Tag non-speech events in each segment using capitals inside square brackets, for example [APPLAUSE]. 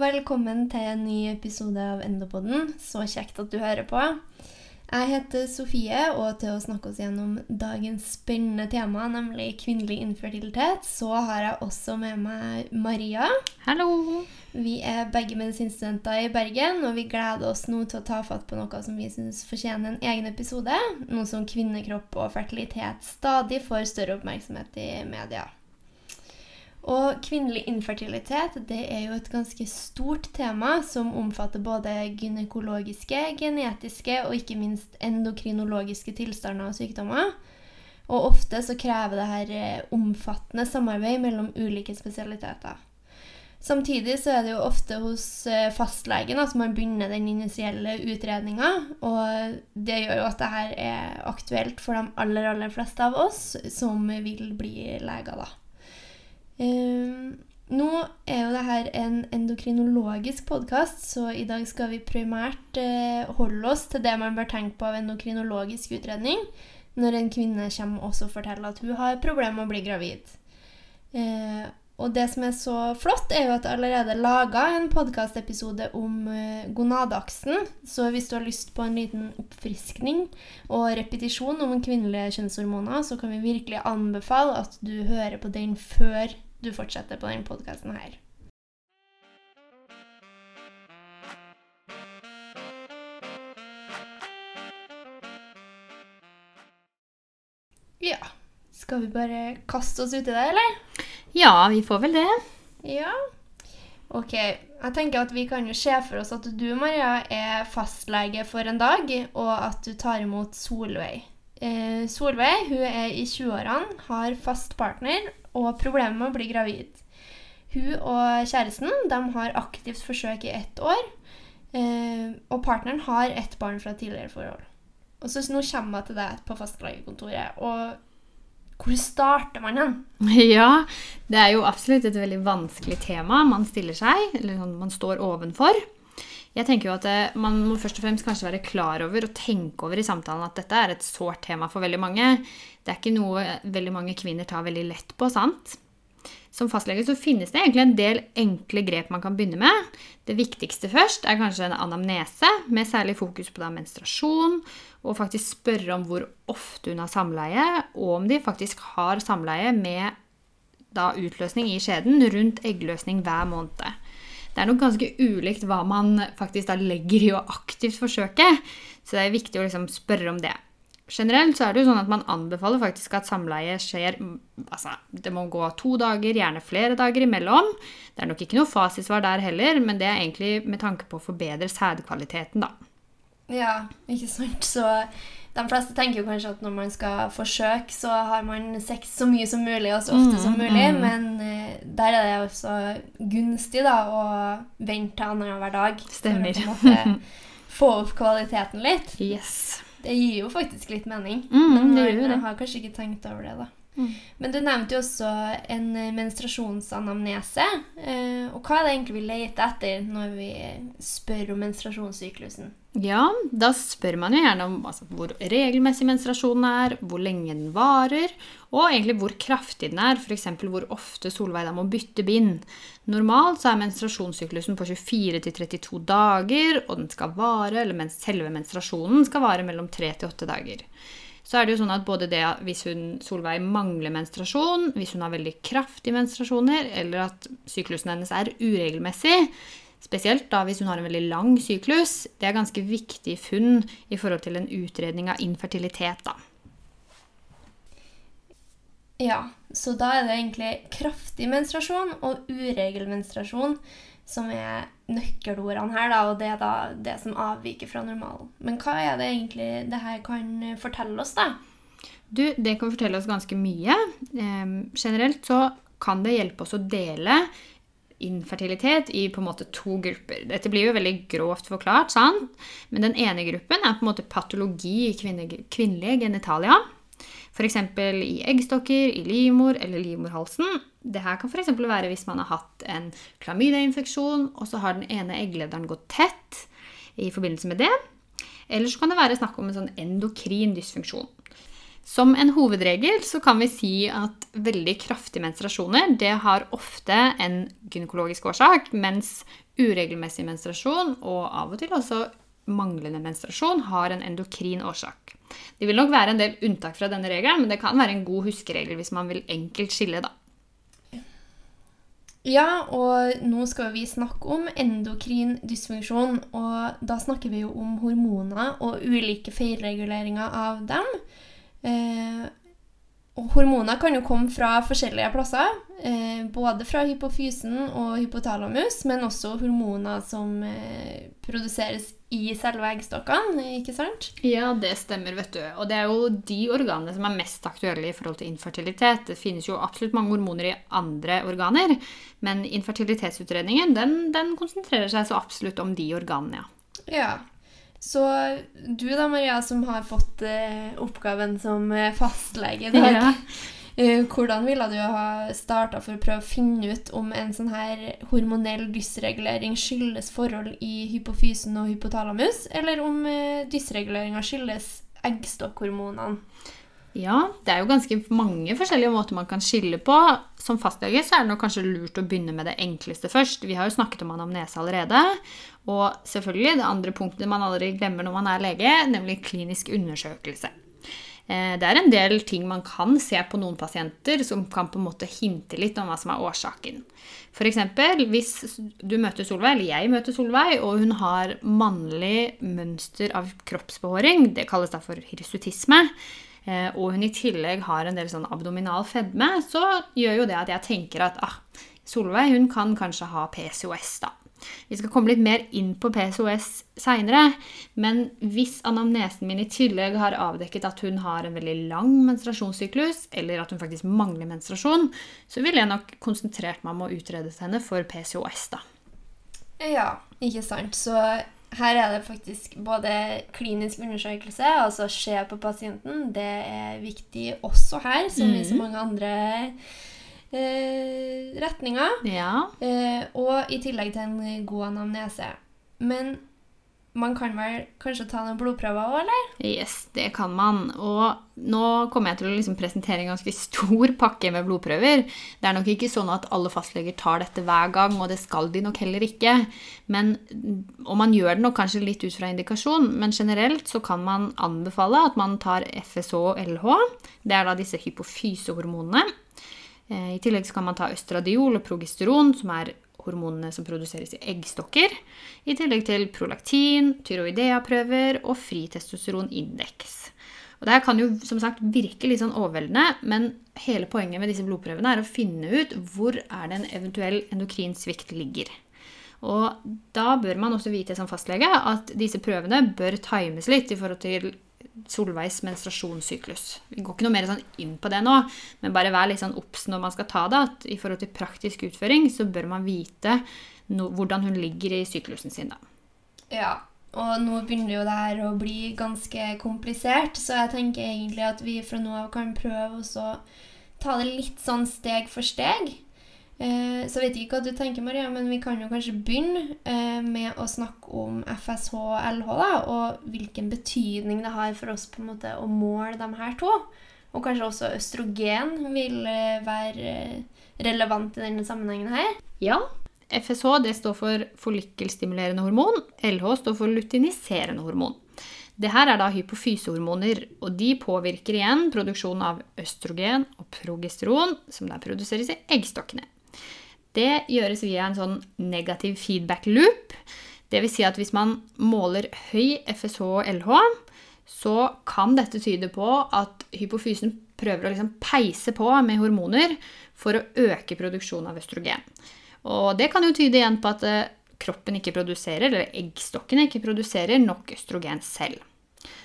Og velkommen til en ny episode av Endopodden. Så kjekt at du hører på. Jeg heter Sofie, og til å snakke oss gjennom dagens spennende tema, nemlig kvinnelig infertilitet, så har jeg også med meg Maria. Hallo! Vi er begge medisinstudenter i Bergen, og vi gleder oss nå til å ta fatt på noe som vi syns fortjener en egen episode. Noe som kvinnekropp og fertilitet stadig får større oppmerksomhet i media. Og kvinnelig infertilitet det er jo et ganske stort tema som omfatter både gynekologiske, genetiske og ikke minst endokrinologiske tilstander og sykdommer. Og ofte så krever det her eh, omfattende samarbeid mellom ulike spesialiteter. Samtidig så er det jo ofte hos eh, fastlegen at man begynner den initielle utredninga. Og det gjør jo at det her er aktuelt for de aller, aller fleste av oss som vil bli leger, da. Um, nå er jo dette en endokrinologisk podkast, så i dag skal vi primært eh, holde oss til det man bør tenke på av endokrinologisk utredning når en kvinne kommer også og forteller at hun har problemer med å bli gravid. Eh, og det som er så flott, er jo at jeg allerede laga en podkastepisode om uh, gonadaksen. Så hvis du har lyst på en liten oppfriskning og repetisjon om kvinnelige kjønnshormoner, så kan vi virkelig anbefale at du hører på den før du fortsetter på denne podkasten her. Ja. Skal vi bare kaste oss uti det, eller? Ja, vi får vel det. Ja. Ok. Jeg tenker at vi kan jo se for oss at du, Maria, er fastlege for en dag, og at du tar imot Solveig. Eh, Solveig hun er i 20-årene, har fast partner og problemer med å bli gravid. Hun og kjæresten de har aktivt forsøk i ett år, eh, og partneren har ett barn fra tidligere forhold. Og så Nå kommer jeg til deg på fastlegekontoret. og hvor starter man hen? [LAUGHS] Ja, det er jo absolutt et veldig vanskelig tema man stiller seg, eller sånn man står ovenfor. Jeg tenker jo at eh, Man må først og fremst kanskje være klar over og tenke over i samtalen at dette er et sårt tema for veldig mange. Det er ikke noe veldig mange kvinner tar veldig lett på. sant? Som fastlege så finnes det egentlig en del enkle grep man kan begynne med. Det viktigste først er kanskje en anamnese, med særlig fokus på da menstruasjon, og faktisk spørre om hvor ofte hun har samleie, og om de faktisk har samleie med da utløsning i skjeden rundt eggløsning hver måned. Det er nok ganske ulikt hva man faktisk da legger i å aktivt forsøke, så det er viktig å liksom spørre om det. Generelt så er det jo sånn at man anbefaler faktisk at samleie skjer altså, Det må gå to dager, gjerne flere dager imellom. Det er nok ikke noe fasitsvar der heller, men det er egentlig med tanke på å forbedre sædkvaliteten, da. Ja, ikke sant. Så de fleste tenker jo kanskje at når man skal forsøke, så har man sex så mye som mulig og så ofte mm, som mulig. Mm. Men uh, der er det også gunstig da, å vente til annenhver dag. Stemmer. For å [LAUGHS] få opp kvaliteten litt. Yes. Det gir jo faktisk litt mening. Mm, men det gjør det. har kanskje ikke tenkt over det, da. Mm. Men du nevnte jo også en menstruasjonsanamnese. Uh, og hva er det egentlig vi leter etter når vi spør om menstruasjonssyklusen? Ja, da spør man jo gjerne om altså, hvor regelmessig menstruasjonen er, hvor lenge den varer, og egentlig hvor kraftig den er, f.eks. hvor ofte Solveig da må bytte bind. Normalt så er menstruasjonssyklusen på 24-32 dager, og den skal vare, eller mens selve menstruasjonen skal vare mellom 3 8 dager. Så er det jo sånn at både det hvis hun, Solveig mangler menstruasjon, hvis hun har veldig kraftige menstruasjoner, eller at syklusen hennes er uregelmessig, Spesielt da hvis hun har en veldig lang syklus. Det er ganske viktig funn i forhold til en utredning av infertilitet. da. Ja, så da er det egentlig kraftig menstruasjon og uregel menstruasjon som er nøkkelordene her, da, og det er da det som avviker fra normalen. Men hva er det egentlig det her kan fortelle oss, da? Du, det kan fortelle oss ganske mye. Eh, generelt så kan det hjelpe oss å dele infertilitet i på en måte to grupper. Dette blir jo veldig grovt forklart, sant? men den ene gruppen er på en måte patologi i kvinnelige genitalia. F.eks. i eggstokker, i livmor eller livmorhalsen. Dette kan f.eks. være hvis man har hatt en klamydiainfeksjon, og så har den ene egglederen gått tett i forbindelse med det. Eller så kan det være snakk om en sånn endokrin dysfunksjon. Som en hovedregel så kan vi si at veldig kraftige menstruasjoner det har ofte en gynekologisk årsak, mens uregelmessig menstruasjon og av og til også manglende menstruasjon har en endokrin årsak. Det vil nok være en del unntak fra denne regelen, men det kan være en god huskeregel hvis man vil enkelt skille, da. Ja, og nå skal vi snakke om endokrin dysfunksjon. Og da snakker vi jo om hormoner og ulike feilreguleringer av dem. Eh, hormoner kan jo komme fra forskjellige plasser. Eh, både fra hypofysen og hypotalamus, men også hormoner som eh, produseres i selve eggstokkene, ikke sant? Ja, det stemmer, vet du. Og det er jo de organene som er mest aktuelle i forhold til infertilitet. Det finnes jo absolutt mange hormoner i andre organer, men infertilitetsutredningen den, den konsentrerer seg så absolutt om de organene, ja. Ja. Så du da, Maria, som har fått eh, oppgaven som eh, fastlege i dag. Ja. [LAUGHS] Eh, hvordan ville du ha starta for å prøve å finne ut om en sånn her hormonell dysregulering skyldes forhold i hypofysen og hypotalamus, eller om eh, dysreguleringa skyldes eggstokkhormonene? Ja, det er jo ganske mange forskjellige måter man kan skille på. Som fastlege så er det kanskje lurt å begynne med det enkleste først. Vi har jo snakket om anamnese allerede. Og selvfølgelig det andre punktet man aldri glemmer når man er lege, nemlig klinisk undersøkelse. Eh, det er en del ting man kan se på noen pasienter som kan på en måte hinte litt om hva som er årsaken. F.eks. hvis du møter Solveig, eller jeg møter Solveig, og hun har mannlig mønster av kroppsbehåring, det kalles da for hirsutisme, og hun i tillegg har en del sånn abdominal fedme, så gjør jo det at jeg tenker at ah, Solveig hun kan kanskje ha PCOS, da. Vi skal komme litt mer inn på PCOS seinere. Men hvis anamnesen min i tillegg har avdekket at hun har en veldig lang menstruasjonssyklus, eller at hun faktisk mangler menstruasjon, så ville jeg nok konsentrert meg om å utrede henne for PCOS. da. Ja, ikke sant. Så her er det faktisk både klinisk undersøkelse, altså se på pasienten, det er viktig også her, som i så mhm. mange andre eh, retninger. Ja. Eh, og i tillegg til en god anamnese. Men man kan vel kanskje ta noen blodprøver òg, eller? Yes, det kan man. Og nå kommer jeg til å liksom presentere en ganske stor pakke med blodprøver. Det er nok ikke sånn at alle fastleger tar dette hver gang, og det skal de nok heller ikke. Men, og man gjør det nok kanskje litt ut fra indikasjon, men generelt så kan man anbefale at man tar FSH og LH. Det er da disse hypofysehormonene. Eh, I tillegg så kan man ta østradiol og progesteron, som er hormonene som produseres i eggstokker. I tillegg til prolaktin, tyroidea-prøver og fri testosteronindeks. Og Det her kan jo som sagt virke litt sånn overveldende, men hele poenget med disse blodprøvene er å finne ut hvor er det en eventuell endokrin ligger. Og Da bør man også vite som fastlege at disse prøvene bør times litt i forhold til Solveigs menstruasjonssyklus. Vi går ikke noe mer sånn inn på det nå, men bare vær litt sånn obs når man skal ta det, at i forhold til praktisk utføring så bør man vite no, hvordan hun ligger i syklusen sin. da. Ja, og nå begynner jo det her å bli ganske komplisert, så jeg tenker egentlig at vi fra nå av kan prøve å ta det litt sånn steg for steg. Eh, så jeg vet ikke hva du tenker, Maria, men vi kan jo kanskje begynne eh, med å snakke om FSH og LH, da, og hvilken betydning det har for oss på en måte å måle de her to. Og kanskje også østrogen vil eh, være relevant i denne sammenhengen her. Ja. FSH det står for follikkelstimulerende hormon. LH står for lutiniserende hormon. Det her er da hypofysehormoner, og de påvirker igjen produksjonen av østrogen og progesteron, som der produseres i eggstokkene. Det gjøres via en sånn negativ feedback loop. Dvs. Si at hvis man måler høy FSH og LH, så kan dette tyde på at hypofysen prøver å liksom peise på med hormoner for å øke produksjonen av østrogen. Og det kan jo tyde igjen på at eh, kroppen ikke produserer, eller eggstokkene ikke produserer nok østrogen selv.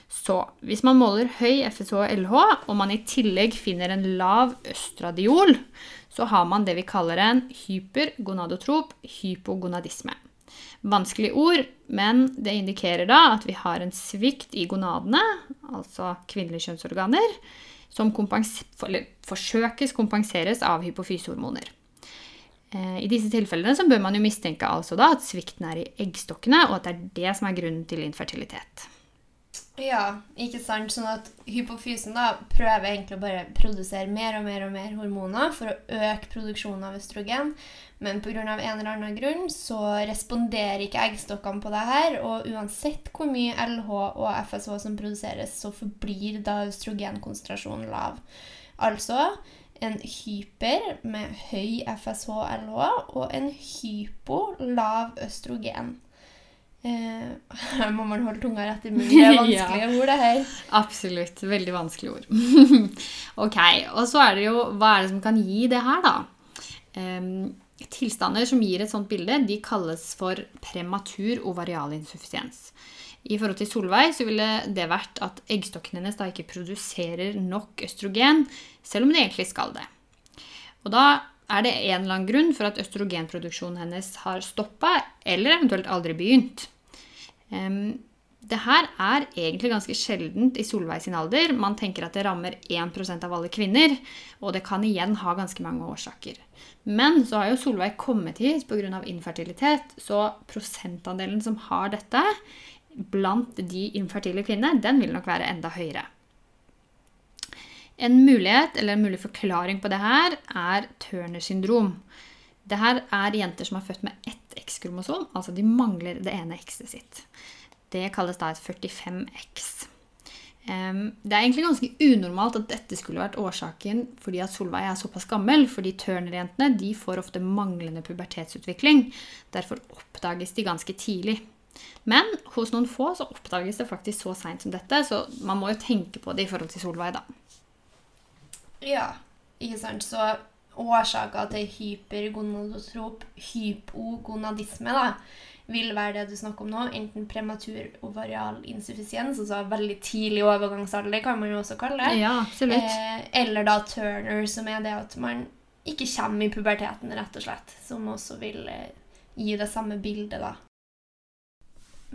Så hvis man måler høy FSH og LH, og man i tillegg finner en lav østradiol, så har man det vi kaller en hypergonadotrop hypogonadisme. Vanskelig ord, men det indikerer da at vi har en svikt i gonadene, altså kvinnelige kjønnsorganer, som kompens forsøkes kompenseres av hypofysehormoner. Eh, I disse tilfellene bør man mistenke altså at svikten er i eggstokkene, og at det er det som er grunnen til infertilitet. Ja, ikke sant? Sånn at hypofysen da prøver egentlig å bare produsere mer og mer og mer hormoner for å øke produksjonen av østrogen. Men pga. en eller annen grunn så responderer ikke eggstokkene på det her. Og uansett hvor mye LH og FSH som produseres, så forblir da østrogenkonsentrasjonen lav. Altså en hyper med høy FSH-LH og en hypo lav østrogen. Eh, her [LAUGHS] må man holde tunga rett i munnen. Det er [LAUGHS] vanskelige ord, det her. Absolutt. Veldig vanskelige ord. [LAUGHS] ok, og så er det jo Hva er det som kan gi det her, da? Um, tilstander som gir et sånt bilde, de kalles for prematur ovarialinsuffisiens. I forhold til Solveig så ville det vært at eggstokkene hennes da ikke produserer nok østrogen, selv om de egentlig skal det. Og da er det en eller annen grunn for at østrogenproduksjonen hennes har stoppa, eller eventuelt aldri begynt. Um, det her er egentlig ganske sjeldent i Solveig sin alder. Man tenker at det rammer 1% av alle kvinner, og det kan igjen ha ganske mange årsaker. Men så har jo Solveig kommet hit pga. infertilitet, så prosentandelen som har dette blant de infertile kvinnene, den vil nok være enda høyere. En mulighet, eller en mulig forklaring på det her, er Turner syndrom. Det her er jenter som er født med ett X-kromosom, altså de mangler det ene X-et sitt. Det kalles da et 45X. Det er egentlig ganske unormalt at dette skulle vært årsaken fordi at Solveig er såpass gammel. fordi Turner-jentene får ofte manglende pubertetsutvikling. Derfor oppdages de ganske tidlig. Men hos noen få så oppdages det faktisk så seint som dette, så man må jo tenke på det i forhold til Solveig, da. Ja, ikke sant. Så årsaker til hypergonadotrop, hypogonadisme, da, vil være det du snakker om nå. Enten prematur ovarial insuffisiens, altså veldig tidlig overgangsalder, kan man jo også kalle det. Ja. Eh, eller da Turner, som er det at man ikke kommer i puberteten, rett og slett. Som også vil eh, gi det samme bildet, da.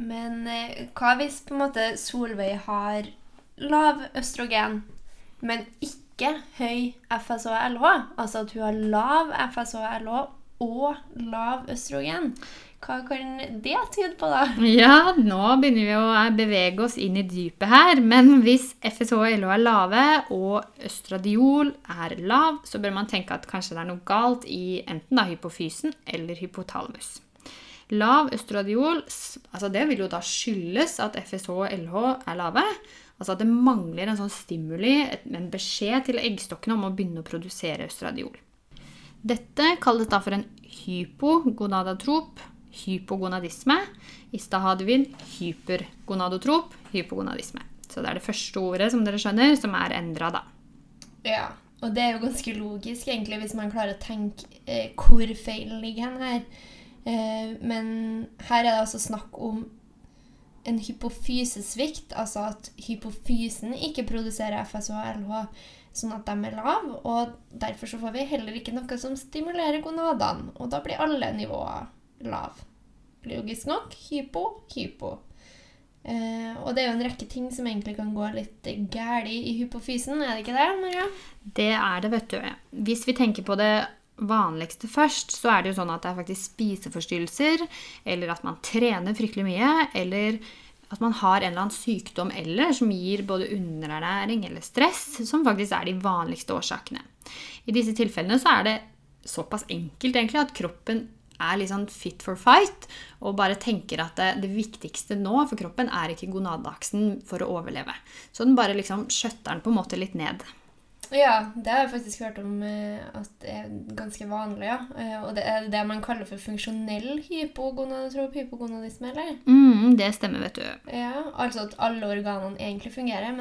Men eh, hva hvis på en måte Solveig har lav østrogen, men ikke ikke høy FSH-LH, altså at hun har lav FSH-LH og lav østrogen. Hva kan det tyde på, da? Ja, nå begynner vi å bevege oss inn i dypet her. Men hvis FSH og LH er lave, og østradiol er lav, så bør man tenke at kanskje det er noe galt i enten da hypofysen eller hypotalamus. Lav østradiol altså det vil jo da skyldes at FSH og LH er lave. Altså at det mangler en sånn stimuli, en beskjed til eggstokkene om å begynne å produsere østradiol. Dette kalles da for en hypogonadatrop, hypogonadisme. I stad hadde vi en hypergonadotrop, hypogonadisme. Så det er det første ordet som dere skjønner, som er endra, da. Ja, og det er jo ganske logisk, egentlig, hvis man klarer å tenke eh, hvor feilen ligger hen her. Eh, men her er det altså snakk om en hypofysesvikt, altså at hypofysen ikke produserer FSH og LH, sånn at de er lave. Og derfor så får vi heller ikke noe som stimulerer gonadene, og da blir alle nivåer lave. Logisk nok hypo, hypo. Eh, og det er jo en rekke ting som egentlig kan gå litt galt i hypofysen, er det ikke det, Maria? Det er det, vet du. Hvis vi tenker på det vanligste først, så er det jo sånn at det er faktisk spiseforstyrrelser, eller at man trener fryktelig mye, eller at man har en eller annen sykdom eller som gir både underernæring eller stress, som faktisk er de vanligste årsakene. I disse tilfellene så er det såpass enkelt egentlig at kroppen er litt sånn fit for fight og bare tenker at det, det viktigste nå for kroppen er ikke gonadaksen for å overleve. Så den bare liksom skjøtter den på en måte litt ned. Ja, det har jeg faktisk hørt om eh, at det er ganske vanlig. ja. Eh, og det er det man kaller for funksjonell hypogonadotrop hypogonadisme, eller? Mm, det stemmer, vet du. Ja, Altså at alle organene egentlig fungerer,